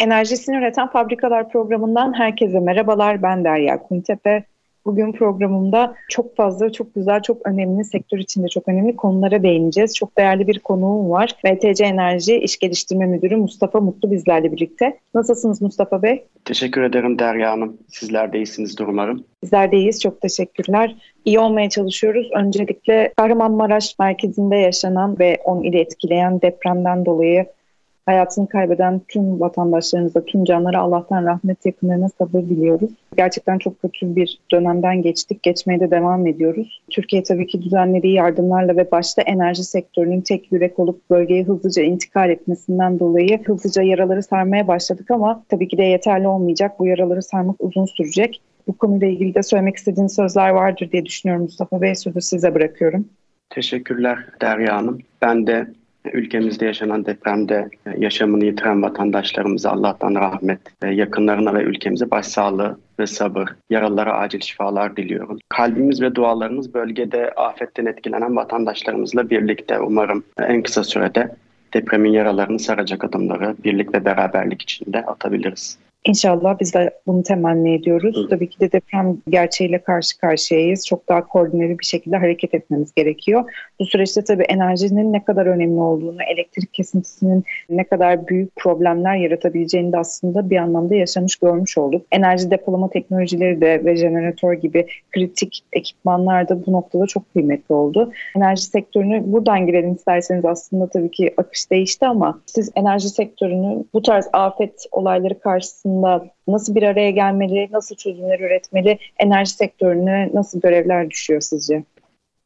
Enerjisini Üreten Fabrikalar programından herkese merhabalar. Ben Derya Kuntepe. Bugün programımda çok fazla, çok güzel, çok önemli, sektör içinde çok önemli konulara değineceğiz. Çok değerli bir konuğum var. VTC Enerji İş Geliştirme Müdürü Mustafa Mutlu bizlerle birlikte. Nasılsınız Mustafa Bey? Teşekkür ederim Derya Hanım. Sizler de iyisinizdir umarım. Bizler de iyiyiz. Çok teşekkürler. İyi olmaya çalışıyoruz. Öncelikle Kahramanmaraş merkezinde yaşanan ve 10 ili etkileyen depremden dolayı hayatını kaybeden tüm vatandaşlarımıza, tüm canlara Allah'tan rahmet yakınlarına sabır diliyoruz. Gerçekten çok kötü bir dönemden geçtik. Geçmeye de devam ediyoruz. Türkiye tabii ki düzenlediği yardımlarla ve başta enerji sektörünün tek yürek olup bölgeye hızlıca intikal etmesinden dolayı hızlıca yaraları sarmaya başladık ama tabii ki de yeterli olmayacak. Bu yaraları sarmak uzun sürecek. Bu konuyla ilgili de söylemek istediğiniz sözler vardır diye düşünüyorum Mustafa Bey. Sözü size bırakıyorum. Teşekkürler Derya Hanım. Ben de ülkemizde yaşanan depremde yaşamını yitiren vatandaşlarımıza Allah'tan rahmet, yakınlarına ve ülkemize başsağlığı ve sabır, yaralılara acil şifalar diliyorum. Kalbimiz ve dualarımız bölgede afetten etkilenen vatandaşlarımızla birlikte umarım en kısa sürede depremin yaralarını saracak adımları birlik ve beraberlik içinde atabiliriz. İnşallah biz de bunu temenni ediyoruz. Hı. Tabii ki de deprem gerçeğiyle karşı karşıyayız. Çok daha koordineli bir şekilde hareket etmemiz gerekiyor. Bu süreçte tabii enerjinin ne kadar önemli olduğunu, elektrik kesintisinin ne kadar büyük problemler yaratabileceğini de aslında bir anlamda yaşamış görmüş olduk. Enerji depolama teknolojileri de ve jeneratör gibi kritik ekipmanlar da bu noktada çok kıymetli oldu. Enerji sektörünü buradan girelim isterseniz aslında tabii ki akış değişti ama siz enerji sektörünü bu tarz afet olayları karşısında aslında nasıl bir araya gelmeli, nasıl çözümler üretmeli, enerji sektörüne nasıl görevler düşüyor sizce?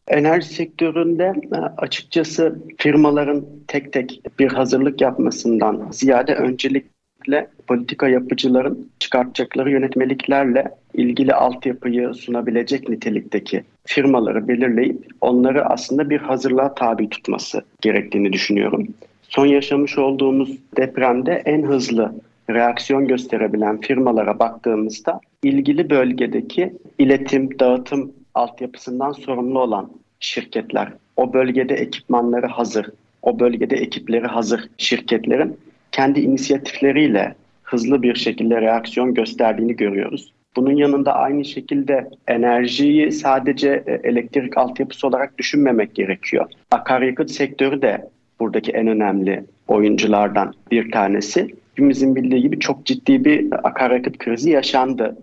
Enerji sektöründe e, açıkçası firmaların tek tek bir hazırlık yapmasından ziyade öncelikle politika yapıcıların çıkartacakları yönetmeliklerle ilgili altyapıyı sunabilecek nitelikteki firmaları belirleyip onları aslında bir hazırlığa tabi tutması gerektiğini düşünüyorum. Son yaşamış olduğumuz depremde en hızlı reaksiyon gösterebilen firmalara baktığımızda ilgili bölgedeki iletim, dağıtım altyapısından sorumlu olan şirketler, o bölgede ekipmanları hazır, o bölgede ekipleri hazır şirketlerin kendi inisiyatifleriyle hızlı bir şekilde reaksiyon gösterdiğini görüyoruz. Bunun yanında aynı şekilde enerjiyi sadece e, elektrik altyapısı olarak düşünmemek gerekiyor. Akaryakıt sektörü de buradaki en önemli oyunculardan bir tanesi hepimizin bildiği gibi çok ciddi bir akaryakıt krizi yaşandı.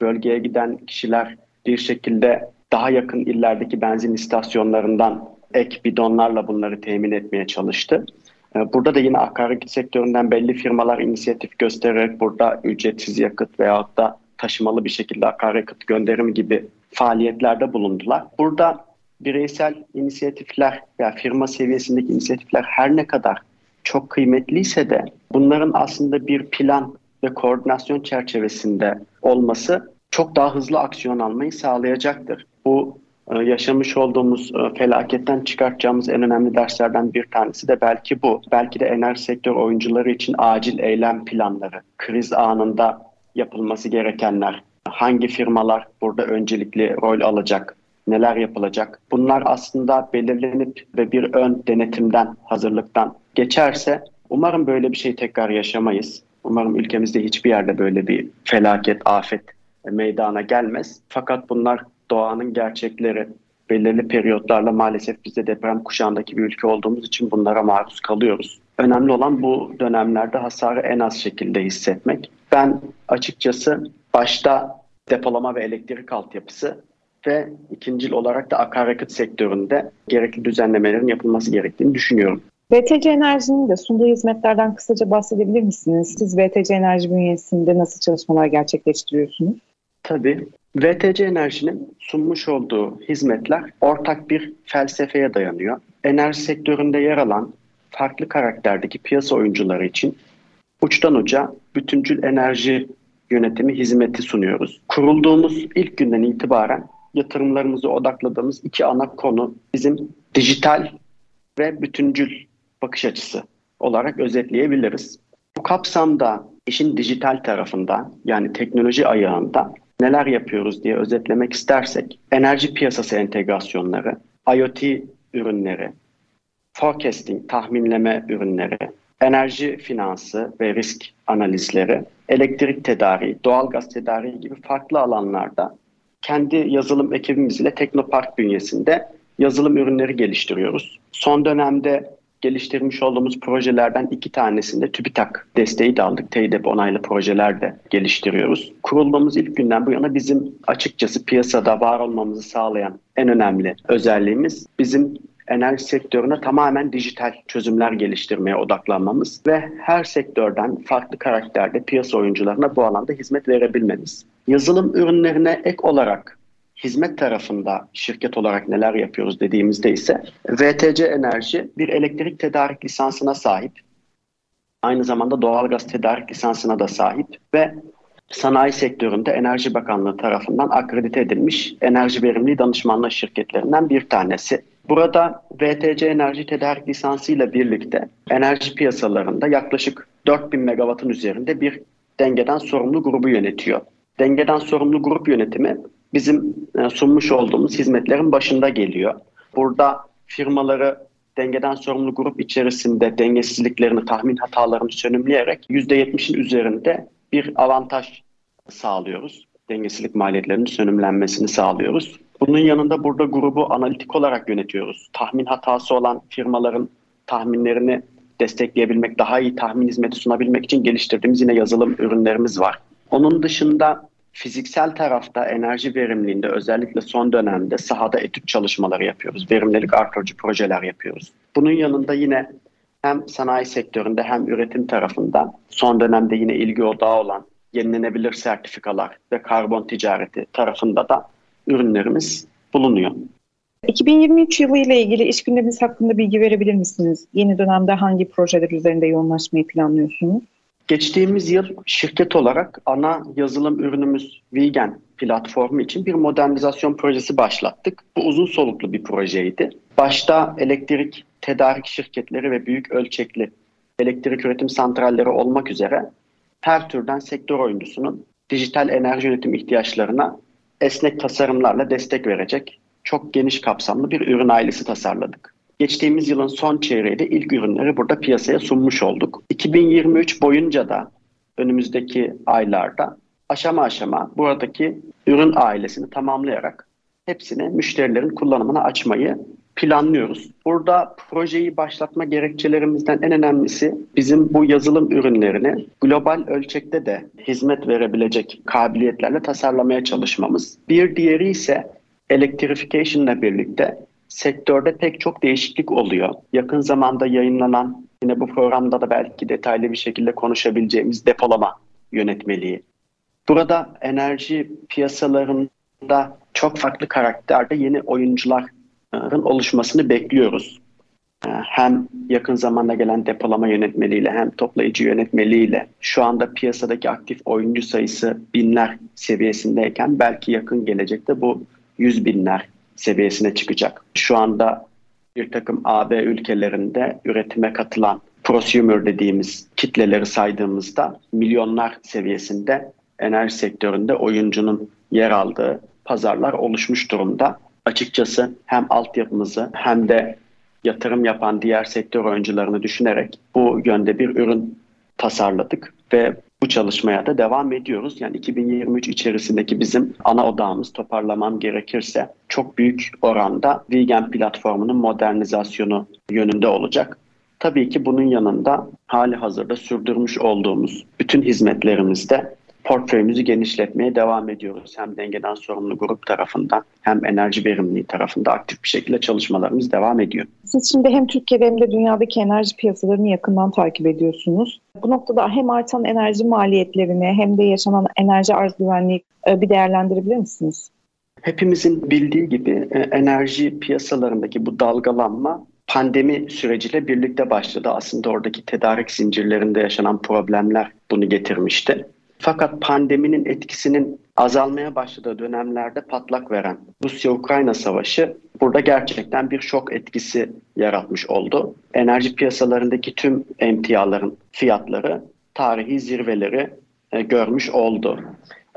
Bölgeye giden kişiler bir şekilde daha yakın illerdeki benzin istasyonlarından ek bidonlarla bunları temin etmeye çalıştı. Ee, burada da yine akaryakıt sektöründen belli firmalar inisiyatif göstererek burada ücretsiz yakıt veyahut da taşımalı bir şekilde akaryakıt gönderimi gibi faaliyetlerde bulundular. Burada bireysel inisiyatifler veya firma seviyesindeki inisiyatifler her ne kadar çok kıymetliyse de bunların aslında bir plan ve koordinasyon çerçevesinde olması çok daha hızlı aksiyon almayı sağlayacaktır. Bu e, yaşamış olduğumuz e, felaketten çıkartacağımız en önemli derslerden bir tanesi de belki bu. Belki de enerji sektör oyuncuları için acil eylem planları, kriz anında yapılması gerekenler, hangi firmalar burada öncelikli rol alacak, neler yapılacak? Bunlar aslında belirlenip ve bir ön denetimden, hazırlıktan geçerse umarım böyle bir şey tekrar yaşamayız. Umarım ülkemizde hiçbir yerde böyle bir felaket, afet meydana gelmez. Fakat bunlar doğanın gerçekleri. Belirli periyotlarla maalesef biz de deprem kuşağındaki bir ülke olduğumuz için bunlara maruz kalıyoruz. Önemli olan bu dönemlerde hasarı en az şekilde hissetmek. Ben açıkçası başta depolama ve elektrik altyapısı ve ikincil olarak da akaryakıt sektöründe gerekli düzenlemelerin yapılması gerektiğini düşünüyorum. VTC Enerji'nin de sunduğu hizmetlerden kısaca bahsedebilir misiniz? Siz VTC Enerji bünyesinde nasıl çalışmalar gerçekleştiriyorsunuz? Tabii. VTC Enerji'nin sunmuş olduğu hizmetler ortak bir felsefeye dayanıyor. enerji sektöründe yer alan farklı karakterdeki piyasa oyuncuları için uçtan uca bütüncül enerji yönetimi hizmeti sunuyoruz. Kurulduğumuz ilk günden itibaren yatırımlarımızı odakladığımız iki ana konu bizim dijital ve bütüncül bakış açısı olarak özetleyebiliriz. Bu kapsamda işin dijital tarafında yani teknoloji ayağında neler yapıyoruz diye özetlemek istersek enerji piyasası entegrasyonları, IoT ürünleri, forecasting, tahminleme ürünleri, enerji finansı ve risk analizleri, elektrik tedariği, doğalgaz tedariği gibi farklı alanlarda kendi yazılım ekibimiz ile Teknopark bünyesinde yazılım ürünleri geliştiriyoruz. Son dönemde geliştirmiş olduğumuz projelerden iki tanesinde TÜBİTAK desteği de aldık. TEİDEP onaylı projeler de geliştiriyoruz. Kurulduğumuz ilk günden bu yana bizim açıkçası piyasada var olmamızı sağlayan en önemli özelliğimiz bizim enerji sektörüne tamamen dijital çözümler geliştirmeye odaklanmamız ve her sektörden farklı karakterde piyasa oyuncularına bu alanda hizmet verebilmemiz. Yazılım ürünlerine ek olarak hizmet tarafında şirket olarak neler yapıyoruz dediğimizde ise VTC Enerji bir elektrik tedarik lisansına sahip. Aynı zamanda doğalgaz tedarik lisansına da sahip ve sanayi sektöründe Enerji Bakanlığı tarafından akredite edilmiş enerji verimli danışmanlığı şirketlerinden bir tanesi. Burada VTC enerji tedarik lisansı ile birlikte enerji piyasalarında yaklaşık 4000 megawattın üzerinde bir dengeden sorumlu grubu yönetiyor. Dengeden sorumlu grup yönetimi bizim e, sunmuş olduğumuz hizmetlerin başında geliyor. Burada firmaları dengeden sorumlu grup içerisinde dengesizliklerini, tahmin hatalarını sönümleyerek %70'in üzerinde bir avantaj sağlıyoruz. Dengesizlik maliyetlerinin sönümlenmesini sağlıyoruz. Bunun yanında burada grubu analitik olarak yönetiyoruz. Tahmin hatası olan firmaların tahminlerini destekleyebilmek, daha iyi tahmin hizmeti sunabilmek için geliştirdiğimiz yine yazılım ürünlerimiz var. Onun dışında fiziksel tarafta enerji verimliliğinde özellikle son dönemde sahada etüt çalışmaları yapıyoruz. Verimlilik artırıcı projeler yapıyoruz. Bunun yanında yine hem sanayi sektöründe hem üretim tarafında son dönemde yine ilgi odağı olan yenilenebilir sertifikalar ve karbon ticareti tarafında da ürünlerimiz bulunuyor. 2023 yılı ile ilgili iş gündeminiz hakkında bilgi verebilir misiniz? Yeni dönemde hangi projeler üzerinde yoğunlaşmayı planlıyorsunuz? Geçtiğimiz yıl şirket olarak ana yazılım ürünümüz Vegan platformu için bir modernizasyon projesi başlattık. Bu uzun soluklu bir projeydi. Başta elektrik tedarik şirketleri ve büyük ölçekli elektrik üretim santralleri olmak üzere her türden sektör oyuncusunun dijital enerji yönetim ihtiyaçlarına esnek tasarımlarla destek verecek çok geniş kapsamlı bir ürün ailesi tasarladık. Geçtiğimiz yılın son çeyreğinde ilk ürünleri burada piyasaya sunmuş olduk. 2023 boyunca da önümüzdeki aylarda aşama aşama buradaki ürün ailesini tamamlayarak hepsini müşterilerin kullanımına açmayı planlıyoruz. Burada projeyi başlatma gerekçelerimizden en önemlisi bizim bu yazılım ürünlerini global ölçekte de hizmet verebilecek kabiliyetlerle tasarlamaya çalışmamız. Bir diğeri ise Electrification ile birlikte sektörde pek çok değişiklik oluyor. Yakın zamanda yayınlanan yine bu programda da belki detaylı bir şekilde konuşabileceğimiz depolama yönetmeliği. Burada enerji piyasalarında çok farklı karakterde yeni oyuncuların oluşmasını bekliyoruz. Ee, hem yakın zamanda gelen depolama yönetmeliğiyle hem toplayıcı yönetmeliğiyle şu anda piyasadaki aktif oyuncu sayısı binler seviyesindeyken belki yakın gelecekte bu yüz binler seviyesine çıkacak. Şu anda bir takım AB ülkelerinde üretime katılan prosumer dediğimiz kitleleri saydığımızda milyonlar seviyesinde enerji sektöründe oyuncunun yer aldığı pazarlar oluşmuş durumda. Açıkçası hem altyapımızı hem de yatırım yapan diğer sektör oyuncularını düşünerek bu yönde bir ürün tasarladık ve bu çalışmaya da devam ediyoruz. Yani 2023 içerisindeki bizim ana odağımız toparlamam gerekirse çok büyük oranda vegan platformunun modernizasyonu yönünde olacak. Tabii ki bunun yanında hali hazırda sürdürmüş olduğumuz bütün hizmetlerimizde portföyümüzü genişletmeye devam ediyoruz. Hem dengeden sorumlu grup tarafından hem enerji verimliliği tarafında aktif bir şekilde çalışmalarımız devam ediyor. Siz şimdi hem Türkiye'de hem de dünyadaki enerji piyasalarını yakından takip ediyorsunuz. Bu noktada hem artan enerji maliyetlerini hem de yaşanan enerji arz güvenliği e, bir değerlendirebilir misiniz? Hepimizin bildiği gibi e, enerji piyasalarındaki bu dalgalanma pandemi süreciyle birlikte başladı. Aslında oradaki tedarik zincirlerinde yaşanan problemler bunu getirmişti. Fakat pandeminin etkisinin azalmaya başladığı dönemlerde patlak veren Rusya-Ukrayna savaşı burada gerçekten bir şok etkisi yaratmış oldu. Enerji piyasalarındaki tüm emtiaların fiyatları tarihi zirveleri e, görmüş oldu.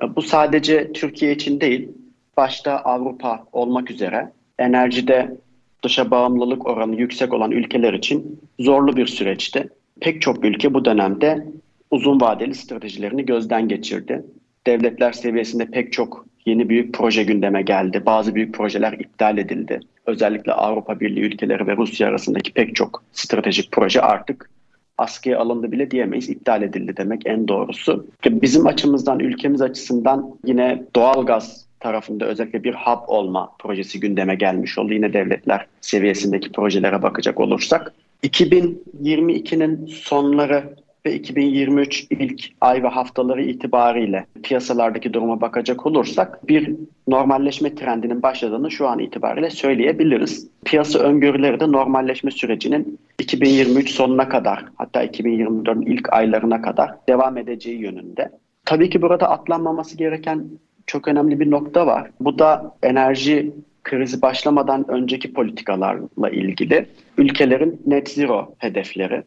E, bu sadece Türkiye için değil, başta Avrupa olmak üzere enerjide dışa bağımlılık oranı yüksek olan ülkeler için zorlu bir süreçti. Pek çok ülke bu dönemde uzun vadeli stratejilerini gözden geçirdi. Devletler seviyesinde pek çok yeni büyük proje gündeme geldi. Bazı büyük projeler iptal edildi. Özellikle Avrupa Birliği ülkeleri ve Rusya arasındaki pek çok stratejik proje artık askıya alındı bile diyemeyiz. iptal edildi demek en doğrusu. Bizim açımızdan, ülkemiz açısından yine doğalgaz tarafında özellikle bir hub olma projesi gündeme gelmiş oldu. Yine devletler seviyesindeki projelere bakacak olursak. 2022'nin sonları ve 2023 ilk ay ve haftaları itibariyle piyasalardaki duruma bakacak olursak bir normalleşme trendinin başladığını şu an itibariyle söyleyebiliriz. Piyasa öngörüleri de normalleşme sürecinin 2023 sonuna kadar hatta 2024'ün ilk aylarına kadar devam edeceği yönünde. Tabii ki burada atlanmaması gereken çok önemli bir nokta var. Bu da enerji krizi başlamadan önceki politikalarla ilgili ülkelerin net zero hedefleri.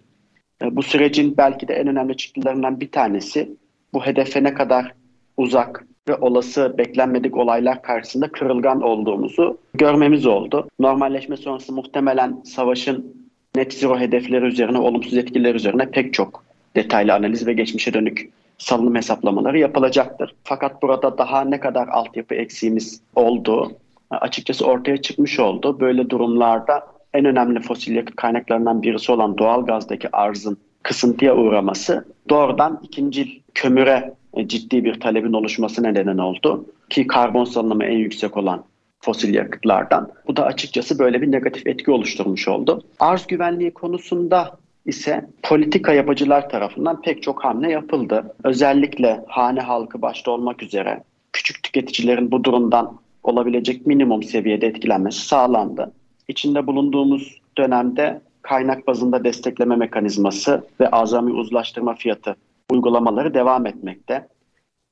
E, bu sürecin belki de en önemli çıktılarından bir tanesi bu hedefe ne kadar uzak ve olası beklenmedik olaylar karşısında kırılgan olduğumuzu görmemiz oldu. Normalleşme sonrası muhtemelen savaşın net zero hedefleri üzerine, olumsuz etkileri üzerine pek çok detaylı analiz ve geçmişe dönük salınım hesaplamaları yapılacaktır. Fakat burada daha ne kadar altyapı eksiğimiz olduğu açıkçası ortaya çıkmış oldu. Böyle durumlarda en önemli fosil yakıt kaynaklarından birisi olan doğal gazdaki arzın kısıntıya uğraması doğrudan ikinci kömüre e, ciddi bir talebin oluşması nedeni oldu. Ki karbon salınımı en yüksek olan fosil yakıtlardan. Bu da açıkçası böyle bir negatif etki oluşturmuş oldu. Arz güvenliği konusunda ise politika yapıcılar tarafından pek çok hamle yapıldı. Özellikle hane halkı başta olmak üzere küçük tüketicilerin bu durumdan olabilecek minimum seviyede etkilenmesi sağlandı. İçinde bulunduğumuz dönemde kaynak bazında destekleme mekanizması ve azami uzlaştırma fiyatı uygulamaları devam etmekte.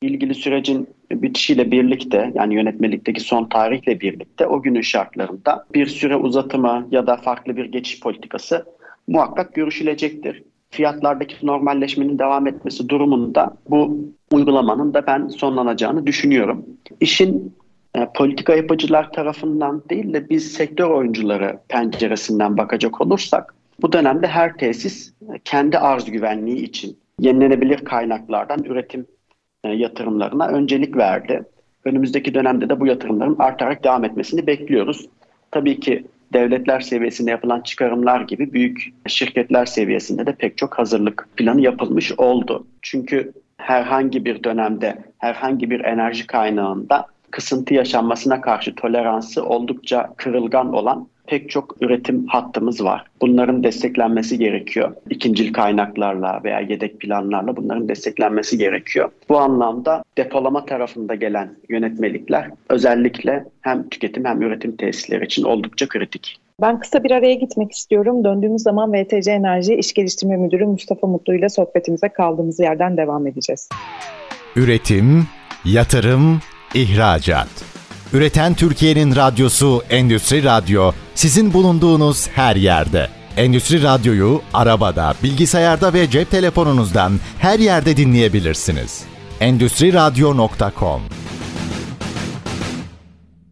İlgili sürecin bitişiyle birlikte yani yönetmelikteki son tarihle birlikte o günün şartlarında bir süre uzatımı ya da farklı bir geçiş politikası muhakkak görüşülecektir. Fiyatlardaki normalleşmenin devam etmesi durumunda bu uygulamanın da ben sonlanacağını düşünüyorum. İşin e, politika yapıcılar tarafından değil de biz sektör oyuncuları penceresinden bakacak olursak bu dönemde her tesis kendi arz güvenliği için yenilenebilir kaynaklardan üretim e, yatırımlarına öncelik verdi. Önümüzdeki dönemde de bu yatırımların artarak devam etmesini bekliyoruz. Tabii ki devletler seviyesinde yapılan çıkarımlar gibi büyük şirketler seviyesinde de pek çok hazırlık planı yapılmış oldu. Çünkü herhangi bir dönemde herhangi bir enerji kaynağında kısıntı yaşanmasına karşı toleransı oldukça kırılgan olan pek çok üretim hattımız var. Bunların desteklenmesi gerekiyor. İkincil kaynaklarla veya yedek planlarla bunların desteklenmesi gerekiyor. Bu anlamda depolama tarafında gelen yönetmelikler özellikle hem tüketim hem üretim tesisleri için oldukça kritik. Ben kısa bir araya gitmek istiyorum. Döndüğümüz zaman VTC Enerji İş Geliştirme Müdürü Mustafa Mutlu ile sohbetimize kaldığımız yerden devam edeceğiz. Üretim, yatırım, ihracat. Üreten Türkiye'nin radyosu Endüstri Radyo sizin bulunduğunuz her yerde. Endüstri Radyo'yu arabada, bilgisayarda ve cep telefonunuzdan her yerde dinleyebilirsiniz. Endüstri Radyo.com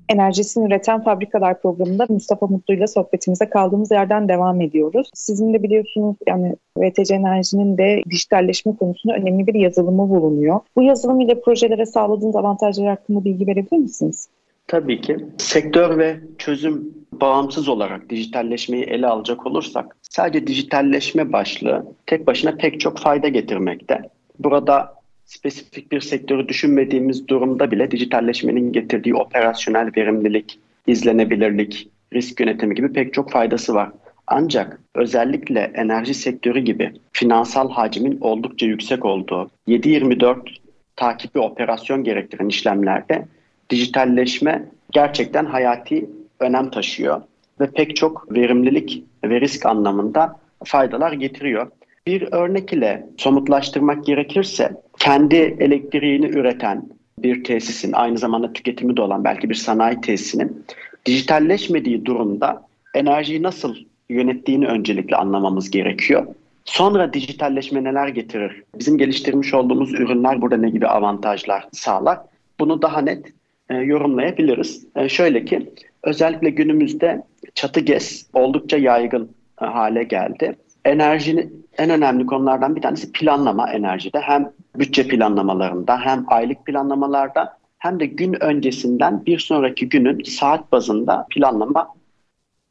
Enerjisini Üreten Fabrikalar programında Mustafa Mutlu ile sohbetimize kaldığımız yerden devam ediyoruz. Sizin de biliyorsunuz yani VTC Enerji'nin de dijitalleşme konusunda önemli bir yazılımı bulunuyor. Bu yazılım ile projelere sağladığınız avantajlar hakkında bilgi verebilir misiniz? Tabii ki. Sektör ve çözüm bağımsız olarak dijitalleşmeyi ele alacak olursak sadece dijitalleşme başlığı tek başına pek çok fayda getirmekte. Burada spesifik bir sektörü düşünmediğimiz durumda bile dijitalleşmenin getirdiği operasyonel verimlilik, izlenebilirlik, risk yönetimi gibi pek çok faydası var. Ancak özellikle enerji sektörü gibi finansal hacmin oldukça yüksek olduğu 7-24 takip ve operasyon gerektiren işlemlerde dijitalleşme gerçekten hayati önem taşıyor. ve pek çok verimlilik ve risk anlamında faydalar getiriyor. Bir örnek ile somutlaştırmak gerekirse kendi elektriğini üreten bir tesisin aynı zamanda tüketimi de olan belki bir sanayi tesisinin dijitalleşmediği durumda enerjiyi nasıl yönettiğini öncelikle anlamamız gerekiyor. Sonra dijitalleşme neler getirir? Bizim geliştirmiş olduğumuz ürünler burada ne gibi avantajlar sağlar? Bunu daha net e, yorumlayabiliriz. E, şöyle ki özellikle günümüzde çatı gez oldukça yaygın e, hale geldi. Enerjinin en önemli konulardan bir tanesi planlama enerjide. Hem bütçe planlamalarında hem aylık planlamalarda hem de gün öncesinden bir sonraki günün saat bazında planlama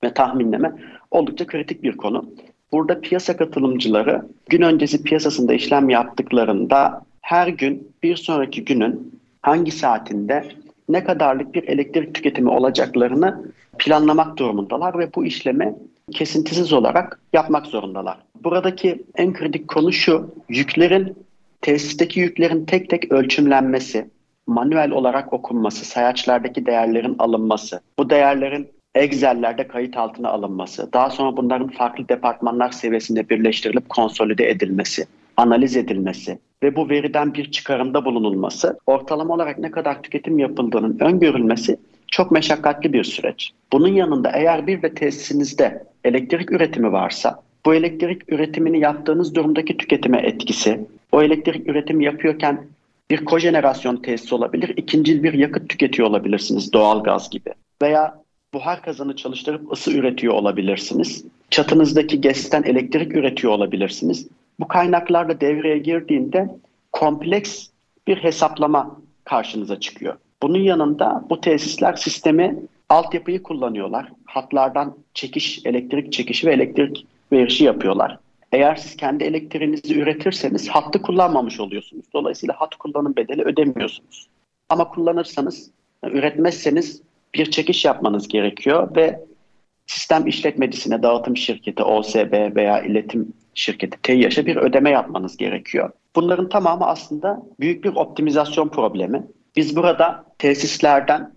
ve tahminleme oldukça kritik bir konu. Burada piyasa katılımcıları gün öncesi piyasasında işlem yaptıklarında her gün bir sonraki günün hangi saatinde ne kadarlık bir elektrik tüketimi olacaklarını planlamak durumundalar ve bu işlemi kesintisiz olarak yapmak zorundalar. Buradaki en kritik konu şu, yüklerin, tesisteki yüklerin tek tek ölçümlenmesi, manuel olarak okunması, sayaçlardaki değerlerin alınması, bu değerlerin Excel'lerde kayıt altına alınması, daha sonra bunların farklı departmanlar seviyesinde birleştirilip konsolide edilmesi, analiz edilmesi ve bu veriden bir çıkarımda bulunulması, ortalama olarak ne kadar tüketim yapıldığının öngörülmesi çok meşakkatli bir süreç. Bunun yanında eğer bir de tesisinizde elektrik üretimi varsa, bu elektrik üretimini yaptığınız durumdaki tüketime etkisi, o elektrik üretimi yapıyorken bir kojenerasyon tesisi olabilir, ikinci bir yakıt tüketiyor olabilirsiniz doğal gaz gibi. Veya buhar kazanı çalıştırıp ısı üretiyor olabilirsiniz. Çatınızdaki GES'ten elektrik üretiyor olabilirsiniz. Bu kaynaklarla devreye girdiğinde kompleks bir hesaplama karşınıza çıkıyor. Bunun yanında bu tesisler sistemi altyapıyı kullanıyorlar. Hatlardan çekiş, elektrik çekişi ve elektrik verişi yapıyorlar. Eğer siz kendi elektriğinizi üretirseniz hattı kullanmamış oluyorsunuz. Dolayısıyla hat kullanım bedeli ödemiyorsunuz. Ama kullanırsanız, üretmezseniz bir çekiş yapmanız gerekiyor ve sistem işletmecisine, dağıtım şirketi, OSB veya iletim şirketi TEİAŞ'a bir ödeme yapmanız gerekiyor. Bunların tamamı aslında büyük bir optimizasyon problemi. Biz burada tesislerden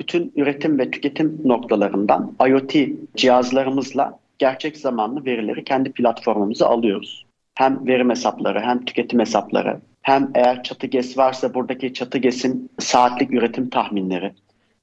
bütün üretim ve tüketim noktalarından IoT cihazlarımızla gerçek zamanlı verileri kendi platformumuza alıyoruz. Hem verim hesapları hem tüketim hesapları hem eğer çatı GES varsa buradaki çatı GES'in saatlik üretim tahminleri.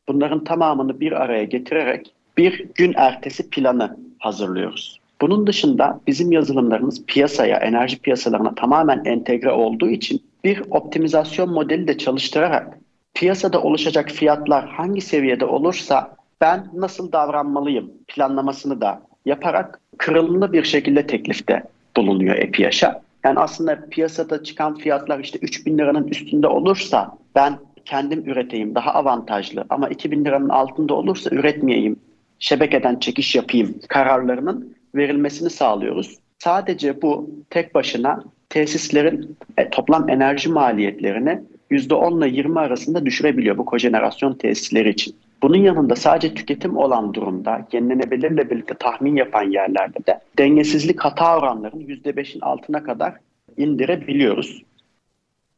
Bunların tamamını bir araya getirerek bir gün ertesi planı hazırlıyoruz. Bunun dışında bizim yazılımlarımız piyasaya, enerji piyasalarına tamamen entegre olduğu için bir optimizasyon modeli de çalıştırarak piyasada oluşacak fiyatlar hangi seviyede olursa ben nasıl davranmalıyım planlamasını da yaparak kırılımlı bir şekilde teklifte bulunuyor EPİAŞ'a. Yani aslında piyasada çıkan fiyatlar işte 3000 liranın üstünde olursa ben kendim üreteyim daha avantajlı ama 2000 liranın altında olursa üretmeyeyim, şebekeden çekiş yapayım kararlarının verilmesini sağlıyoruz. Sadece bu tek başına tesislerin e, toplam enerji maliyetlerini %10 ile 20 arasında düşürebiliyor bu kojenerasyon tesisleri için. Bunun yanında sadece tüketim olan durumda yenilenebilirle birlikte tahmin yapan yerlerde de dengesizlik hata oranlarını %5'in altına kadar indirebiliyoruz.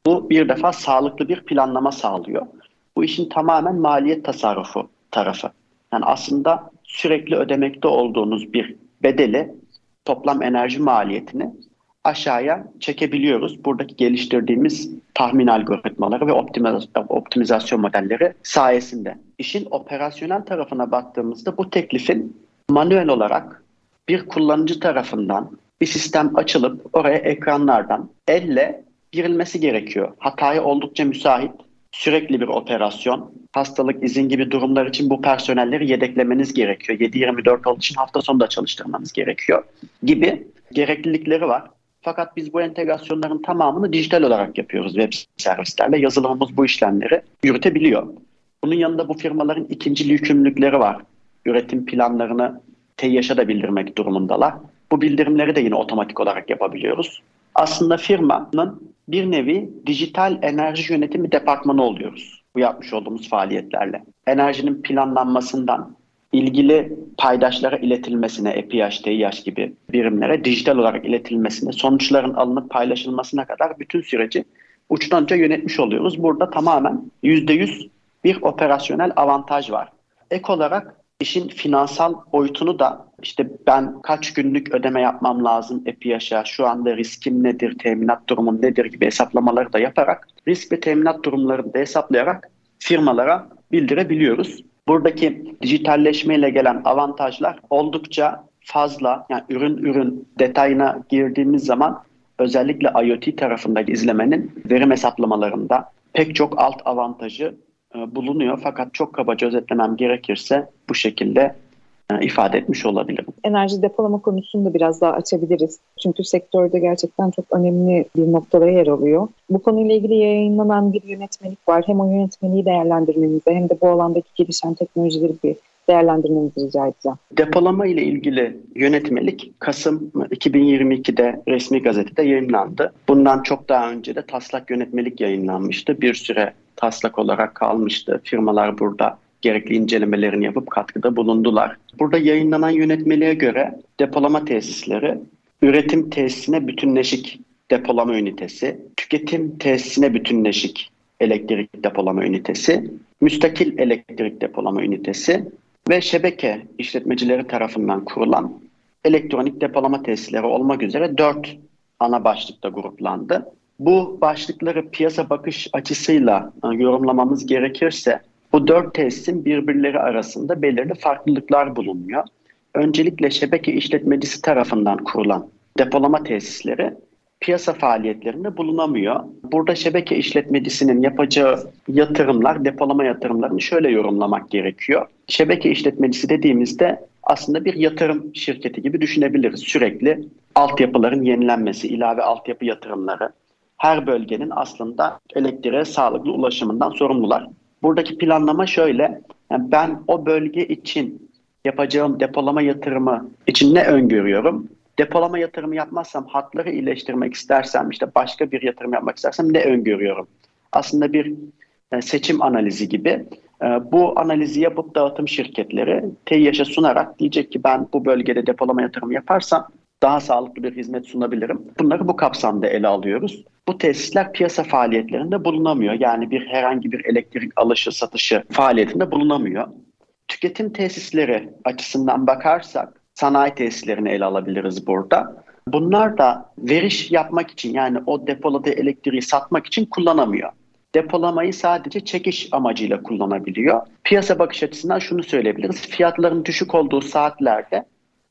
Bu bir defa sağlıklı bir planlama sağlıyor. Bu işin tamamen maliyet tasarrufu tarafı. Yani aslında sürekli ödemekte olduğunuz bir bedeli toplam enerji maliyetini aşağıya çekebiliyoruz. Buradaki geliştirdiğimiz tahmin algoritmaları ve optimizasyon modelleri sayesinde. İşin operasyonel tarafına baktığımızda bu teklifin manuel olarak bir kullanıcı tarafından bir sistem açılıp oraya ekranlardan elle girilmesi gerekiyor. Hataya oldukça müsait, sürekli bir operasyon, hastalık, izin gibi durumlar için bu personelleri yedeklemeniz gerekiyor. 7-24 olduğu için hafta sonu da çalıştırmanız gerekiyor gibi gereklilikleri var. Fakat biz bu entegrasyonların tamamını dijital olarak yapıyoruz web servislerle. Yazılımımız bu işlemleri yürütebiliyor. Bunun yanında bu firmaların ikinci yükümlülükleri var. Üretim planlarını TEİAŞ'a da bildirmek durumundalar. Bu bildirimleri de yine otomatik olarak yapabiliyoruz. Aslında firmanın bir nevi dijital enerji yönetimi departmanı oluyoruz bu yapmış olduğumuz faaliyetlerle. Enerjinin planlanmasından ilgili paydaşlara iletilmesine, EPİAŞ, TİAŞ gibi birimlere dijital olarak iletilmesine, sonuçların alınıp paylaşılmasına kadar bütün süreci uçtan uca yönetmiş oluyoruz. Burada tamamen %100 bir operasyonel avantaj var. Ek olarak işin finansal boyutunu da işte ben kaç günlük ödeme yapmam lazım EPİAŞ'a, şu anda riskim nedir, teminat durumum nedir gibi hesaplamaları da yaparak risk ve teminat durumlarını da hesaplayarak firmalara bildirebiliyoruz. Buradaki dijitalleşmeyle gelen avantajlar oldukça fazla. Yani ürün ürün detayına girdiğimiz zaman özellikle IoT tarafındaki izlemenin verim hesaplamalarında pek çok alt avantajı e, bulunuyor. Fakat çok kabaca özetlemem gerekirse bu şekilde ifade etmiş olabilirim. Enerji depolama konusunu da biraz daha açabiliriz. Çünkü sektörde gerçekten çok önemli bir noktada yer alıyor. Bu konuyla ilgili yayınlanan bir yönetmelik var. Hem o yönetmeliği değerlendirmenizi hem de bu alandaki gelişen teknolojileri bir değerlendirmenizi rica edeceğim. Depolama ile ilgili yönetmelik Kasım 2022'de resmi gazetede yayınlandı. Bundan çok daha önce de taslak yönetmelik yayınlanmıştı. Bir süre taslak olarak kalmıştı. Firmalar burada gerekli incelemelerini yapıp katkıda bulundular. Burada yayınlanan yönetmeliğe göre depolama tesisleri üretim tesisine bütünleşik depolama ünitesi, tüketim tesisine bütünleşik elektrik depolama ünitesi, müstakil elektrik depolama ünitesi ve şebeke işletmecileri tarafından kurulan elektronik depolama tesisleri olmak üzere dört ana başlıkta gruplandı. Bu başlıkları piyasa bakış açısıyla e, yorumlamamız gerekirse bu dört tesisin birbirleri arasında belirli farklılıklar bulunuyor. Öncelikle şebeke işletmecisi tarafından kurulan depolama tesisleri piyasa faaliyetlerinde bulunamıyor. Burada şebeke işletmecisinin yapacağı yatırımlar, depolama yatırımlarını şöyle yorumlamak gerekiyor. Şebeke işletmecisi dediğimizde aslında bir yatırım şirketi gibi düşünebiliriz. Sürekli altyapıların yenilenmesi, ilave altyapı yatırımları. Her bölgenin aslında elektriğe sağlıklı ulaşımından sorumlular. Buradaki planlama şöyle. Yani ben o bölge için yapacağım depolama yatırımı için ne öngörüyorum? Depolama yatırımı yapmazsam, hatları iyileştirmek istersem, işte başka bir yatırım yapmak istersem ne öngörüyorum? Aslında bir e, seçim analizi gibi. E, bu analizi yapıp dağıtım şirketleri TEİAŞ'a sunarak diyecek ki ben bu bölgede depolama yatırımı yaparsam daha sağlıklı bir hizmet sunabilirim. Bunları bu kapsamda ele alıyoruz. Bu tesisler piyasa faaliyetlerinde bulunamıyor. Yani bir herhangi bir elektrik alışı satışı faaliyetinde bulunamıyor. Tüketim tesisleri açısından bakarsak sanayi tesislerini ele alabiliriz burada. Bunlar da veriş yapmak için yani o depoladığı elektriği satmak için kullanamıyor. Depolamayı sadece çekiş amacıyla kullanabiliyor. Piyasa bakış açısından şunu söyleyebiliriz. Fiyatların düşük olduğu saatlerde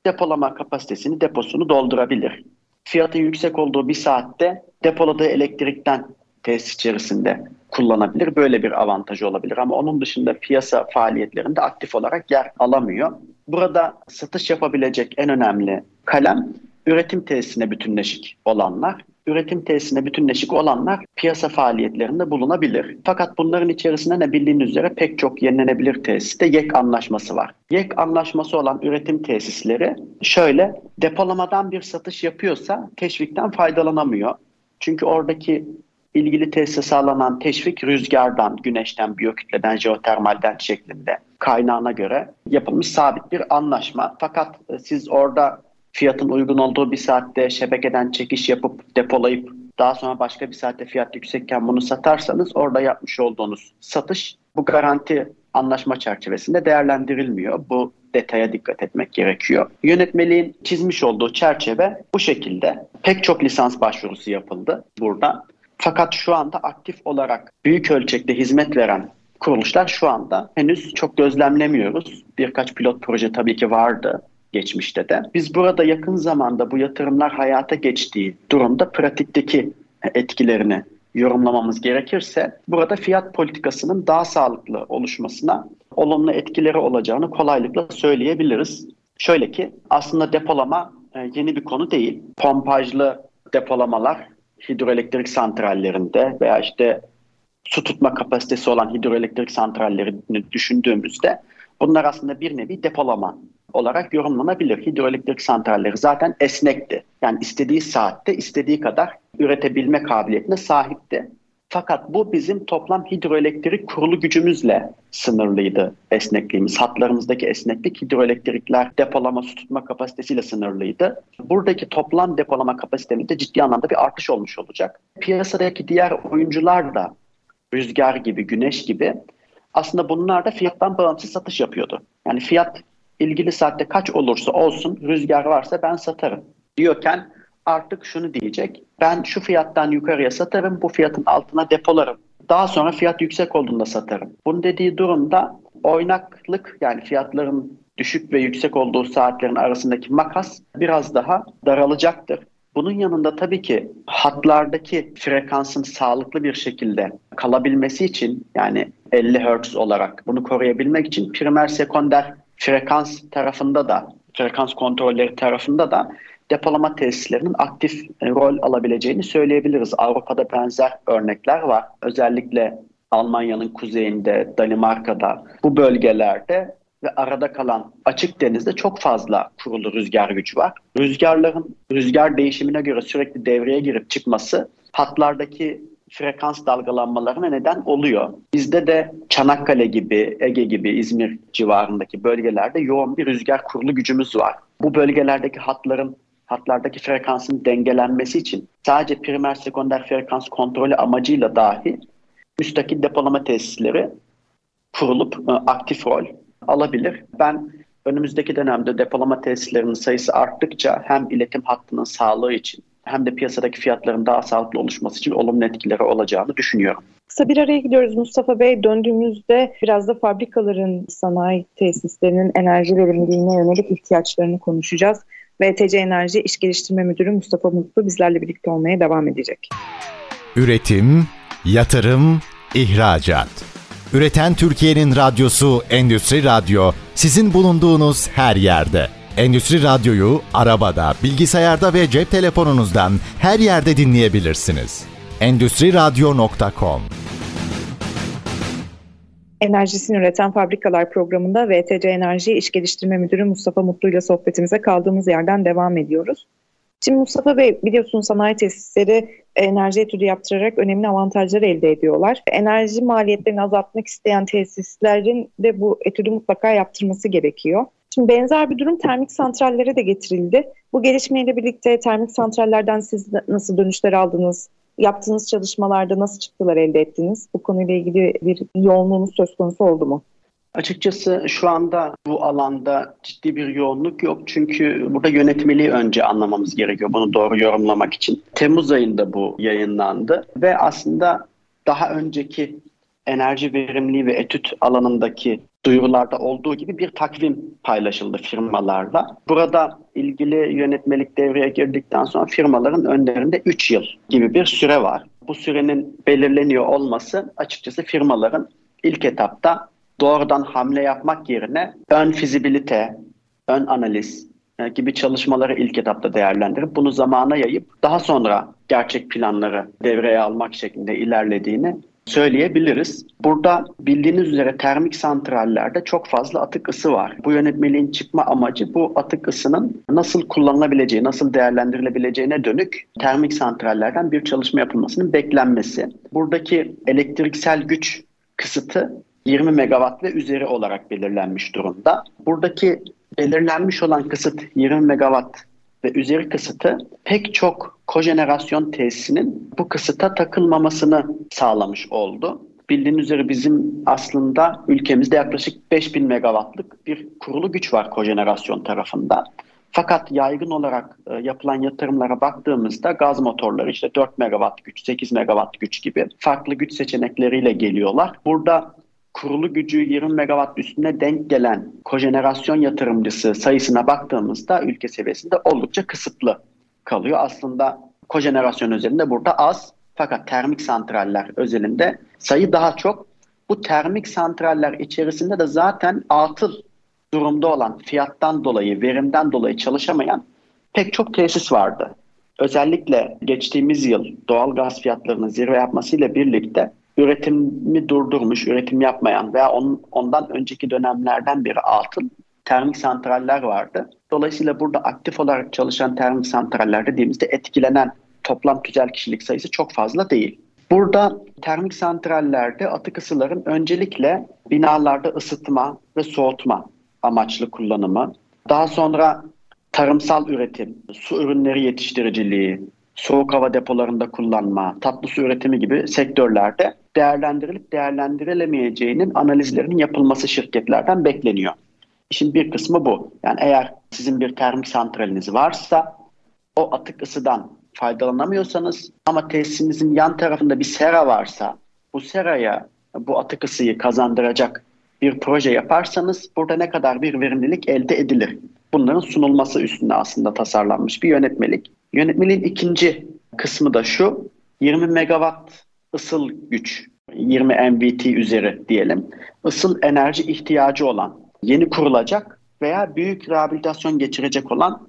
depolama kapasitesini, deposunu doldurabilir. Fiyatın yüksek olduğu bir saatte depoladığı elektrikten tesis içerisinde kullanabilir. Böyle bir avantajı olabilir ama onun dışında piyasa faaliyetlerinde aktif olarak yer alamıyor. Burada satış yapabilecek en önemli kalem üretim tesisine bütünleşik olanlar. Üretim tesisine bütünleşik olanlar piyasa faaliyetlerinde bulunabilir. Fakat bunların içerisinde ne bildiğiniz üzere pek çok yenilenebilir tesiste YEK anlaşması var. YEK anlaşması olan üretim tesisleri şöyle depolamadan bir satış yapıyorsa teşvikten faydalanamıyor. Çünkü oradaki ilgili tesise sağlanan teşvik rüzgardan, güneşten, biyokütleden, jeotermalden şeklinde kaynağına göre yapılmış sabit bir anlaşma. Fakat e, siz orada fiyatın uygun olduğu bir saatte şebekeden çekiş yapıp depolayıp daha sonra başka bir saatte fiyat yüksekken bunu satarsanız orada yapmış olduğunuz satış bu garanti anlaşma çerçevesinde değerlendirilmiyor. Bu detaya dikkat etmek gerekiyor. Yönetmeliğin çizmiş olduğu çerçeve bu şekilde. Pek çok lisans başvurusu yapıldı burada. Fakat şu anda aktif olarak büyük ölçekte hizmet veren kuruluşlar şu anda henüz çok gözlemlemiyoruz. Birkaç pilot proje tabii ki vardı geçmişte de. Biz burada yakın zamanda bu yatırımlar hayata geçtiği durumda pratikteki etkilerini yorumlamamız gerekirse burada fiyat politikasının daha sağlıklı oluşmasına olumlu etkileri olacağını kolaylıkla söyleyebiliriz. Şöyle ki aslında depolama e, yeni bir konu değil. Pompajlı depolamalar hidroelektrik santrallerinde veya işte su tutma kapasitesi olan hidroelektrik santrallerini düşündüğümüzde bunlar aslında bir nevi depolama olarak yorumlanabilir. Hidroelektrik santralleri zaten esnekti. Yani istediği saatte istediği kadar üretebilme kabiliyetine sahipti. Fakat bu bizim toplam hidroelektrik kurulu gücümüzle sınırlıydı esnekliğimiz. Hatlarımızdaki esneklik hidroelektrikler depolama su tutma kapasitesiyle sınırlıydı. Buradaki toplam depolama kapasitemizde ciddi anlamda bir artış olmuş olacak. Piyasadaki diğer oyuncular da rüzgar gibi, güneş gibi Aslında bunlar da fiyattan bağımsız satış yapıyordu. Yani fiyat ilgili saatte kaç olursa olsun rüzgar varsa ben satarım diyorken artık şunu diyecek. Ben şu fiyattan yukarıya satarım, bu fiyatın altına depolarım. Daha sonra fiyat yüksek olduğunda satarım. Bunun dediği durumda oynaklık yani fiyatların düşük ve yüksek olduğu saatlerin arasındaki makas biraz daha daralacaktır. Bunun yanında tabii ki hatlardaki frekansın sağlıklı bir şekilde kalabilmesi için yani 50 Hz olarak bunu koruyabilmek için primer sekonder frekans tarafında da frekans kontrolleri tarafında da depolama tesislerinin aktif e, rol alabileceğini söyleyebiliriz. Avrupa'da benzer örnekler var. Özellikle Almanya'nın kuzeyinde, Danimarka'da bu bölgelerde ve arada kalan açık denizde çok fazla kurulu rüzgar gücü var. Rüzgarların rüzgar değişimine göre sürekli devreye girip çıkması hatlardaki frekans dalgalanmalarına neden oluyor. Bizde de Çanakkale gibi, Ege gibi, İzmir civarındaki bölgelerde yoğun bir rüzgar kurulu gücümüz var. Bu bölgelerdeki hatların hatlardaki frekansın dengelenmesi için sadece primer sekonder frekans kontrolü amacıyla dahi müstakil depolama tesisleri kurulup e, aktif rol alabilir. Ben önümüzdeki dönemde depolama tesislerinin sayısı arttıkça hem iletim hattının sağlığı için hem de piyasadaki fiyatların daha sağlıklı oluşması için olumlu etkileri olacağını düşünüyorum. Kısa bir araya gidiyoruz Mustafa Bey. Döndüğümüzde biraz da fabrikaların, sanayi tesislerinin enerji verimliliğine yönelik ihtiyaçlarını konuşacağız. VTC Enerji İş Geliştirme Müdürü Mustafa Mutlu bizlerle birlikte olmaya devam edecek. Üretim, yatırım, ihracat. Üreten Türkiye'nin radyosu Endüstri Radyo sizin bulunduğunuz her yerde. Endüstri Radyo'yu arabada, bilgisayarda ve cep telefonunuzdan her yerde dinleyebilirsiniz. Endüstri Radyo.com Enerjisini Üreten Fabrikalar programında VTC Enerji İş Geliştirme Müdürü Mustafa Mutlu ile sohbetimize kaldığımız yerden devam ediyoruz. Şimdi Mustafa Bey biliyorsunuz sanayi tesisleri enerji etüdü yaptırarak önemli avantajlar elde ediyorlar. Enerji maliyetlerini azaltmak isteyen tesislerin de bu etüdü mutlaka yaptırması gerekiyor. Şimdi benzer bir durum termik santrallere de getirildi. Bu gelişmeyle birlikte termik santrallerden siz nasıl dönüşler aldınız? Yaptığınız çalışmalarda nasıl çıktılar elde ettiniz? Bu konuyla ilgili bir yoğunluğunuz söz konusu oldu mu? Açıkçası şu anda bu alanda ciddi bir yoğunluk yok. Çünkü burada yönetmeliği önce anlamamız gerekiyor bunu doğru yorumlamak için. Temmuz ayında bu yayınlandı ve aslında daha önceki enerji verimliliği ve etüt alanındaki duyurularda olduğu gibi bir takvim paylaşıldı firmalarla. Burada ilgili yönetmelik devreye girdikten sonra firmaların önlerinde 3 yıl gibi bir süre var. Bu sürenin belirleniyor olması açıkçası firmaların ilk etapta doğrudan hamle yapmak yerine ön fizibilite, ön analiz e, gibi çalışmaları ilk etapta değerlendirip bunu zamana yayıp daha sonra gerçek planları devreye almak şeklinde ilerlediğini söyleyebiliriz. Burada bildiğiniz üzere termik santrallerde çok fazla atık ısı var. Bu yönetmeliğin çıkma amacı bu atık ısının nasıl kullanılabileceği, nasıl değerlendirilebileceğine dönük termik santrallerden bir çalışma yapılmasının beklenmesi. Buradaki elektriksel güç kısıtı 20 megawatt ve üzeri olarak belirlenmiş durumda. Buradaki belirlenmiş olan kısıt 20 megawatt ve üzeri kısıtı pek çok kojenerasyon tesisinin bu kısıta takılmamasını sağlamış oldu. Bildiğiniz üzere bizim aslında ülkemizde yaklaşık 5000 megawattlık bir kurulu güç var kojenerasyon tarafında. Fakat yaygın olarak e, yapılan yatırımlara baktığımızda gaz motorları işte 4 megawatt güç, 8 megawatt güç gibi farklı güç seçenekleriyle geliyorlar. Burada kurulu gücü 20 megawatt üstüne denk gelen kojenerasyon yatırımcısı sayısına baktığımızda ülke seviyesinde oldukça kısıtlı kalıyor. Aslında kojenerasyon özelinde burada az fakat termik santraller özelinde sayı daha çok. Bu termik santraller içerisinde de zaten atıl durumda olan fiyattan dolayı, verimden dolayı çalışamayan pek çok tesis vardı. Özellikle geçtiğimiz yıl doğal gaz fiyatlarının zirve yapmasıyla birlikte üretimi durdurmuş, üretim yapmayan veya on, ondan önceki dönemlerden beri altın termik santraller vardı. Dolayısıyla burada aktif olarak çalışan termik santraller dediğimizde etkilenen toplam tüzel kişilik sayısı çok fazla değil. Burada termik santrallerde atık ısıların öncelikle binalarda ısıtma ve soğutma amaçlı kullanımı, daha sonra tarımsal üretim, su ürünleri yetiştiriciliği, soğuk hava depolarında kullanma, tatlı su üretimi gibi sektörlerde değerlendirilip değerlendirilemeyeceğinin analizlerinin yapılması şirketlerden bekleniyor. İşin bir kısmı bu. Yani eğer sizin bir termik santraliniz varsa o atık ısıdan faydalanamıyorsanız ama tesisinizin yan tarafında bir sera varsa bu seraya bu atık ısıyı kazandıracak bir proje yaparsanız burada ne kadar bir verimlilik elde edilir? Bunların sunulması üstünde aslında tasarlanmış bir yönetmelik. Yönetmeliğin ikinci kısmı da şu. 20 megawatt ısıl güç, 20 MVT üzeri diyelim. Isıl enerji ihtiyacı olan, yeni kurulacak veya büyük rehabilitasyon geçirecek olan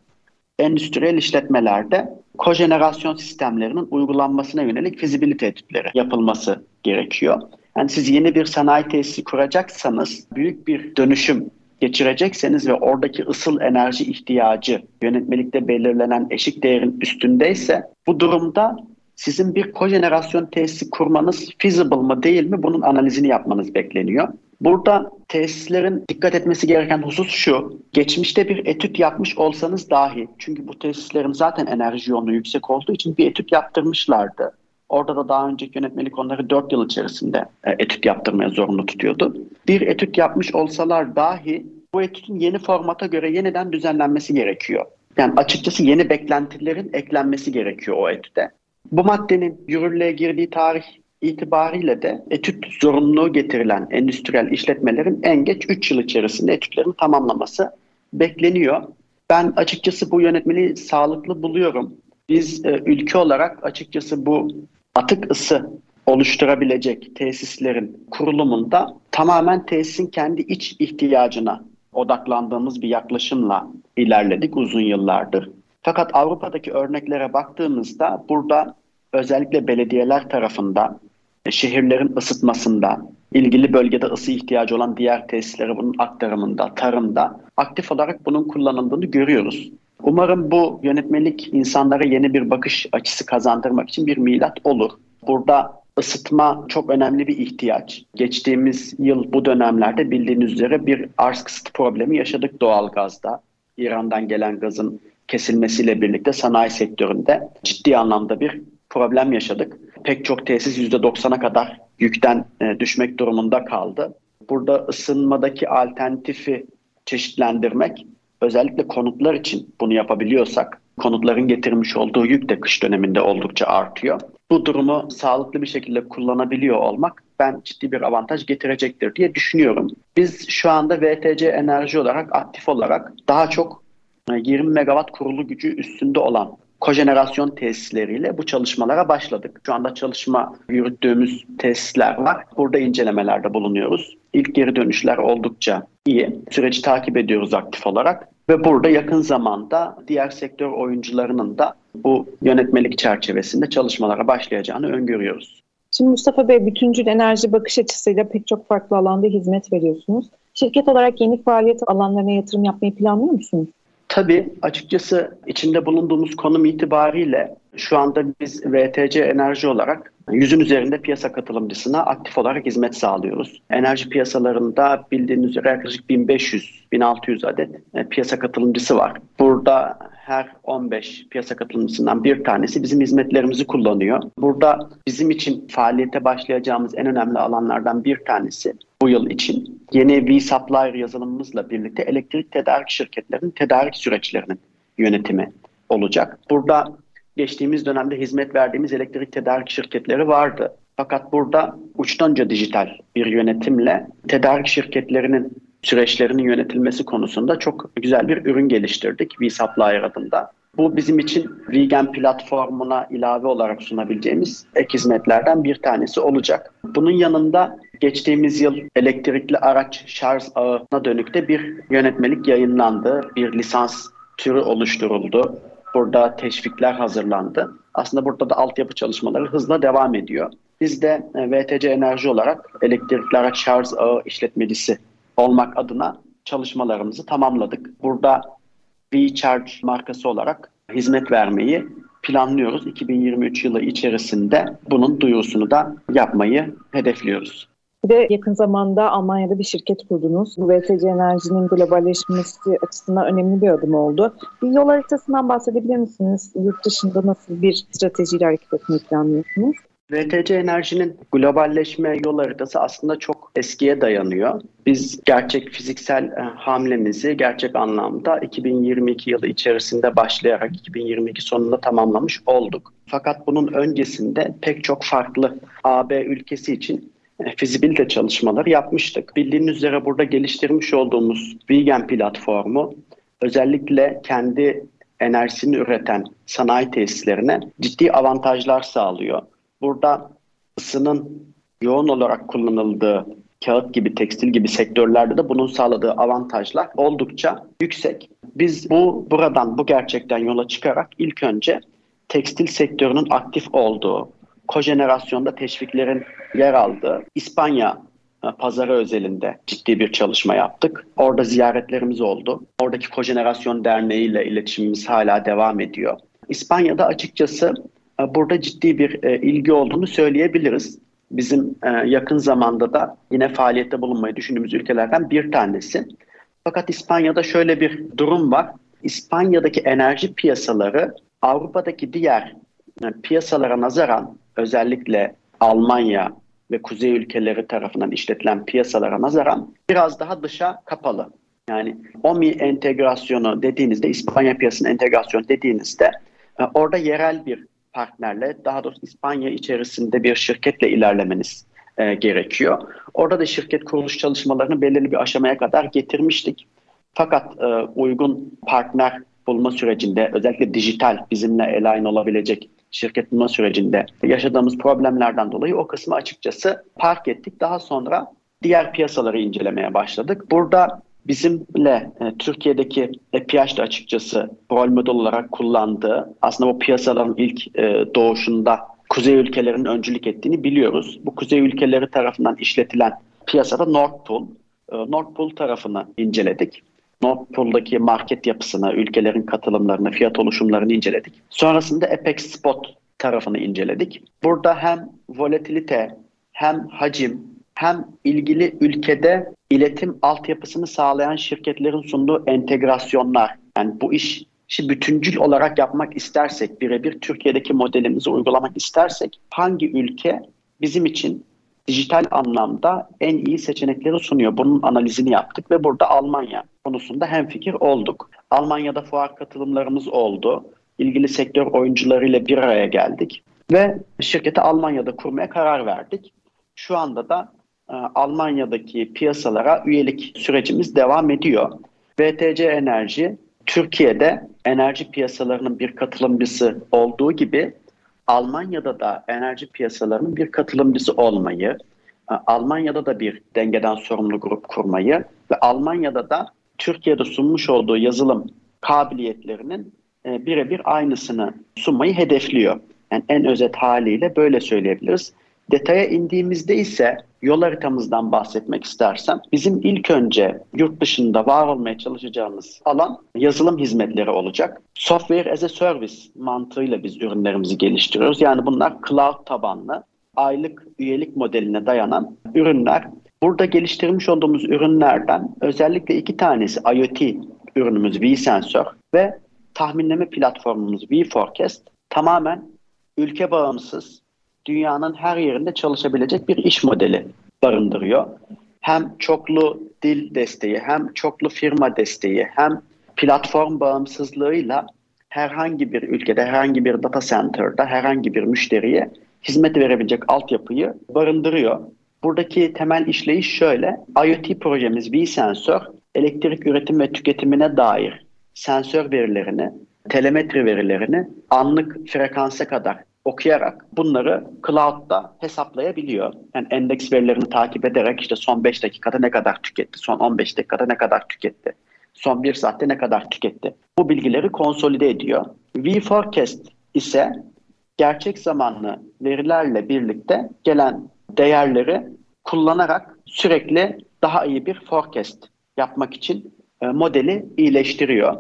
endüstriyel işletmelerde kojenerasyon sistemlerinin uygulanmasına yönelik fizibilite etütleri yapılması gerekiyor. Yani siz yeni bir sanayi tesisi kuracaksanız büyük bir dönüşüm geçirecekseniz ve oradaki ısıl enerji ihtiyacı yönetmelikte belirlenen eşik değerin üstündeyse bu durumda sizin bir kojenerasyon tesisi kurmanız feasible mı değil mi bunun analizini yapmanız bekleniyor. Burada tesislerin dikkat etmesi gereken husus şu. Geçmişte bir etüt yapmış olsanız dahi çünkü bu tesislerin zaten enerji yoğunluğu yüksek olduğu için bir etüt yaptırmışlardı. Orada da daha önceki yönetmelik onları 4 yıl içerisinde e, etüt yaptırmaya zorunlu tutuyordu. Bir etüt yapmış olsalar dahi bu etütün yeni formata göre yeniden düzenlenmesi gerekiyor. Yani açıkçası yeni beklentilerin eklenmesi gerekiyor o etüte. Bu maddenin yürürlüğe girdiği tarih itibariyle de etüt zorunluluğu getirilen endüstriyel işletmelerin en geç 3 yıl içerisinde etütlerini tamamlaması bekleniyor. Ben açıkçası bu yönetmeliği sağlıklı buluyorum. Biz e, ülke olarak açıkçası bu atık ısı oluşturabilecek tesislerin kurulumunda tamamen tesisin kendi iç ihtiyacına odaklandığımız bir yaklaşımla ilerledik uzun yıllardır. Fakat Avrupa'daki örneklere baktığımızda burada özellikle belediyeler tarafından e, şehirlerin ısıtmasında, ilgili bölgede ısı ihtiyacı olan diğer tesislere bunun aktarımında, tarımda aktif olarak bunun kullanıldığını görüyoruz. Umarım bu yönetmelik insanlara yeni bir bakış açısı kazandırmak için bir milat olur. Burada ısıtma çok önemli bir ihtiyaç. Geçtiğimiz yıl bu dönemlerde bildiğiniz üzere bir arz kısıtı problemi yaşadık doğal gazda. İran'dan gelen gazın kesilmesiyle birlikte sanayi sektöründe ciddi anlamda bir problem yaşadık. Pek çok tesis %90'a kadar yükten e, düşmek durumunda kaldı. Burada ısınmadaki alternatifi çeşitlendirmek özellikle konutlar için bunu yapabiliyorsak konutların getirmiş olduğu yük de kış döneminde oldukça artıyor. Bu durumu sağlıklı bir şekilde kullanabiliyor olmak ben ciddi bir avantaj getirecektir diye düşünüyorum. Biz şu anda VTC enerji olarak aktif olarak daha çok 20 e, megawatt kurulu gücü üstünde olan kojenerasyon tesisleriyle bu çalışmalara başladık. Şu anda çalışma yürüttüğümüz tesisler var. Burada incelemelerde bulunuyoruz. İlk geri dönüşler oldukça iyi. Süreci takip ediyoruz aktif olarak. Ve burada yakın zamanda diğer sektör oyuncularının da bu yönetmelik çerçevesinde çalışmalara başlayacağını öngörüyoruz. Şimdi Mustafa Bey bütüncül enerji bakış açısıyla pek çok farklı alanda hizmet veriyorsunuz. Şirket olarak yeni faaliyet alanlarına yatırım yapmayı planlıyor musunuz? Tabii açıkçası içinde bulunduğumuz konum itibariyle şu anda biz VTC Enerji olarak yüzün üzerinde piyasa katılımcısına aktif olarak hizmet sağlıyoruz. Enerji piyasalarında bildiğiniz üzere yaklaşık 1500-1600 adet e, piyasa katılımcısı var. Burada her 15 piyasa katılımcısından bir tanesi bizim hizmetlerimizi kullanıyor. Burada bizim için faaliyete başlayacağımız en önemli alanlardan bir tanesi bu yıl için yeni V-Supplier yazılımımızla birlikte elektrik tedarik şirketlerinin tedarik süreçlerinin yönetimi olacak. Burada geçtiğimiz dönemde hizmet verdiğimiz elektrik tedarik şirketleri vardı. Fakat burada uçtanca dijital bir yönetimle tedarik şirketlerinin süreçlerinin yönetilmesi konusunda çok güzel bir ürün geliştirdik V-Supplier adında. Bu bizim için Vegan platformuna ilave olarak sunabileceğimiz ek hizmetlerden bir tanesi olacak. Bunun yanında geçtiğimiz yıl elektrikli araç şarj ağına dönük de bir yönetmelik yayınlandı. Bir lisans türü oluşturuldu. Burada teşvikler hazırlandı. Aslında burada da altyapı çalışmaları hızla devam ediyor. Biz de e, VTC Enerji olarak elektrikli araç şarj ağı işletmecisi olmak adına çalışmalarımızı tamamladık. Burada V-Charge markası olarak hizmet vermeyi planlıyoruz. 2023 yılı içerisinde bunun duyurusunu da yapmayı hedefliyoruz. Bir de yakın zamanda Almanya'da bir şirket kurdunuz. Bu VTC Enerji'nin globalleşmesi açısından önemli bir adım oldu. Bir yol haritasından bahsedebilir misiniz? Yurt dışında nasıl bir stratejiyle hareket etmeyi planlıyorsunuz? VTC Enerji'nin globalleşme yol haritası aslında çok eskiye dayanıyor. Biz gerçek fiziksel e, hamlemizi gerçek anlamda 2022 yılı içerisinde başlayarak 2022 sonunda tamamlamış olduk. Fakat bunun öncesinde pek çok farklı AB ülkesi için e, fizibilite çalışmaları yapmıştık. Bildiğiniz üzere burada geliştirmiş olduğumuz vegan platformu özellikle kendi enerjisini üreten sanayi tesislerine ciddi avantajlar sağlıyor. Burada ısının yoğun olarak kullanıldığı kağıt gibi, tekstil gibi sektörlerde de bunun sağladığı avantajlar oldukça yüksek. Biz bu buradan, bu gerçekten yola çıkarak ilk önce tekstil sektörünün aktif olduğu, kojenerasyonda teşviklerin yer aldığı İspanya e, pazarı özelinde ciddi bir çalışma yaptık. Orada ziyaretlerimiz oldu. Oradaki Kojenerasyon Derneği ile iletişimimiz hala devam ediyor. İspanya'da açıkçası burada ciddi bir e, ilgi olduğunu söyleyebiliriz. Bizim yakın zamanda da yine faaliyette bulunmayı düşündüğümüz ülkelerden bir tanesi. Fakat İspanya'da şöyle bir durum var. İspanya'daki enerji piyasaları Avrupa'daki diğer piyasalara nazaran özellikle Almanya ve kuzey ülkeleri tarafından işletilen piyasalara nazaran biraz daha dışa kapalı. Yani OMI entegrasyonu dediğinizde, İspanya piyasasının entegrasyonu dediğinizde e, orada yerel bir partnerle, daha doğrusu İspanya içerisinde bir şirketle ilerlemeniz e, gerekiyor. Orada da şirket kuruluş çalışmalarını belirli bir aşamaya kadar getirmiştik. Fakat e, uygun partner bulma sürecinde özellikle dijital bizimle align olabilecek şirket bulma sürecinde yaşadığımız problemlerden dolayı o kısmı açıkçası park ettik. Daha sonra diğer piyasaları incelemeye başladık. Burada bizimle e, Türkiye'deki EPH de açıkçası rol model olarak kullandığı aslında bu piyasaların ilk e, doğuşunda kuzey ülkelerinin öncülük ettiğini biliyoruz. Bu kuzey ülkeleri tarafından işletilen piyasada Nord Pool, e, Nord Pool tarafını inceledik. Nordpool'daki market yapısını, ülkelerin katılımlarını, fiyat oluşumlarını inceledik. Sonrasında Apex Spot tarafını inceledik. Burada hem volatilite, hem hacim, hem ilgili ülkede iletim altyapısını sağlayan şirketlerin sunduğu entegrasyonlar. Yani bu iş işi bütüncül olarak yapmak istersek, birebir Türkiye'deki modelimizi uygulamak istersek hangi ülke bizim için dijital anlamda en iyi seçenekleri sunuyor. Bunun analizini yaptık ve burada Almanya konusunda hemfikir olduk. Almanya'da fuar katılımlarımız oldu. İlgili sektör oyuncularıyla bir araya geldik ve şirketi Almanya'da kurmaya karar verdik. Şu anda da Almanya'daki piyasalara üyelik sürecimiz devam ediyor. VTC Enerji Türkiye'de enerji piyasalarının bir katılımcısı olduğu gibi Almanya'da da enerji piyasalarının bir katılımcısı olmayı, e, Almanya'da da bir dengeden sorumlu grup kurmayı ve Almanya'da da Türkiye'de sunmuş olduğu yazılım kabiliyetlerinin e, birebir aynısını sunmayı hedefliyor. Yani en özet haliyle böyle söyleyebiliriz. Detaya indiğimizde ise yol haritamızdan bahsetmek istersem bizim ilk önce yurt dışında var olmaya çalışacağımız alan yazılım hizmetleri olacak. Software as a service mantığıyla biz ürünlerimizi geliştiriyoruz. Yani bunlar cloud tabanlı, aylık üyelik modeline dayanan ürünler. Burada geliştirmiş olduğumuz ürünlerden özellikle iki tanesi IoT ürünümüz vSensor ve tahminleme platformumuz vForecast tamamen ülke bağımsız dünyanın her yerinde çalışabilecek bir iş modeli barındırıyor. Hem çoklu dil desteği, hem çoklu firma desteği, hem platform bağımsızlığıyla herhangi bir ülkede, herhangi bir data center'da, herhangi bir müşteriye hizmet verebilecek altyapıyı barındırıyor. Buradaki temel işleyiş şöyle. IoT projemiz vSensor, elektrik üretim ve tüketimine dair sensör verilerini, telemetri verilerini anlık frekansa kadar okuyarak bunları cloud'da hesaplayabiliyor. Yani endeks verilerini takip ederek işte son 5 dakikada ne kadar tüketti, son 15 dakikada ne kadar tüketti, son 1 saatte ne kadar tüketti. Bu bilgileri konsolide ediyor. vForecast ise gerçek zamanlı verilerle birlikte gelen değerleri kullanarak sürekli daha iyi bir forecast yapmak için e, modeli iyileştiriyor.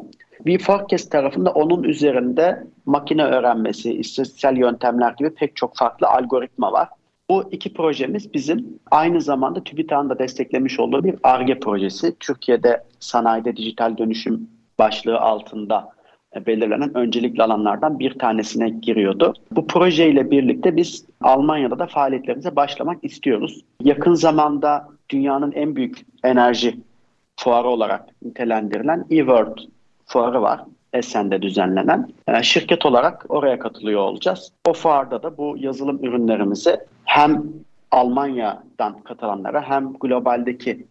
VForecast tarafında onun üzerinde makine öğrenmesi, istatistiksel yöntemler gibi pek çok farklı algoritma var. Bu iki projemiz bizim aynı zamanda TÜBİTAK'ın da desteklemiş olduğu bir ARGE projesi. Türkiye'de sanayide dijital dönüşüm başlığı altında belirlenen öncelikli alanlardan bir tanesine giriyordu. Bu projeyle birlikte biz Almanya'da da faaliyetlerimize başlamak istiyoruz. Yakın zamanda dünyanın en büyük enerji fuarı olarak nitelendirilen eWorld fuarı var. Esen'de düzenlenen. E, şirket olarak oraya katılıyor olacağız. O fuarda da bu yazılım ürünlerimizi hem Almanya'dan katılanlara hem globaldeki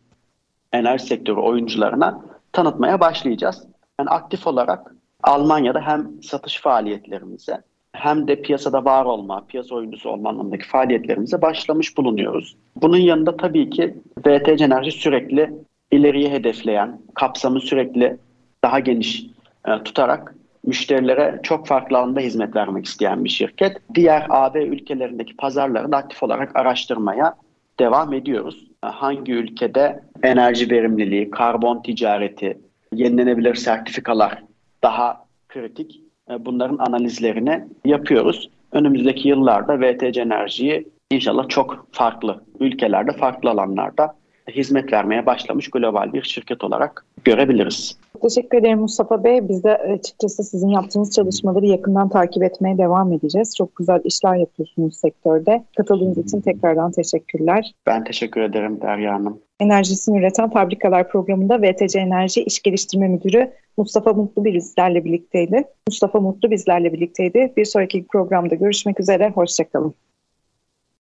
enerji sektörü oyuncularına tanıtmaya başlayacağız. Yani aktif olarak Almanya'da hem satış faaliyetlerimize hem de piyasada var olma, piyasa oyuncusu olma anlamındaki faaliyetlerimize başlamış bulunuyoruz. Bunun yanında tabii ki VTC Enerji sürekli ileriye hedefleyen, kapsamı sürekli daha geniş e, tutarak müşterilere çok farklı alanda hizmet vermek isteyen bir şirket. Diğer AB ülkelerindeki pazarları da aktif olarak araştırmaya devam ediyoruz. Hangi ülkede enerji verimliliği, karbon ticareti, yenilenebilir sertifikalar daha kritik. E, bunların analizlerini yapıyoruz. Önümüzdeki yıllarda VTC Enerji'yi inşallah çok farklı ülkelerde, farklı alanlarda hizmet vermeye başlamış global bir şirket olarak görebiliriz. Teşekkür ederim Mustafa Bey. Biz de açıkçası sizin yaptığınız çalışmaları yakından takip etmeye devam edeceğiz. Çok güzel işler yapıyorsunuz sektörde. Katıldığınız için tekrardan teşekkürler. Ben teşekkür ederim Derya Hanım. Enerjisini üreten Fabrikalar programında VTC Enerji İş Geliştirme Müdürü Mustafa Mutlu bizlerle birlikteydi. Mustafa Mutlu bizlerle birlikteydi. Bir sonraki programda görüşmek üzere. Hoşçakalın.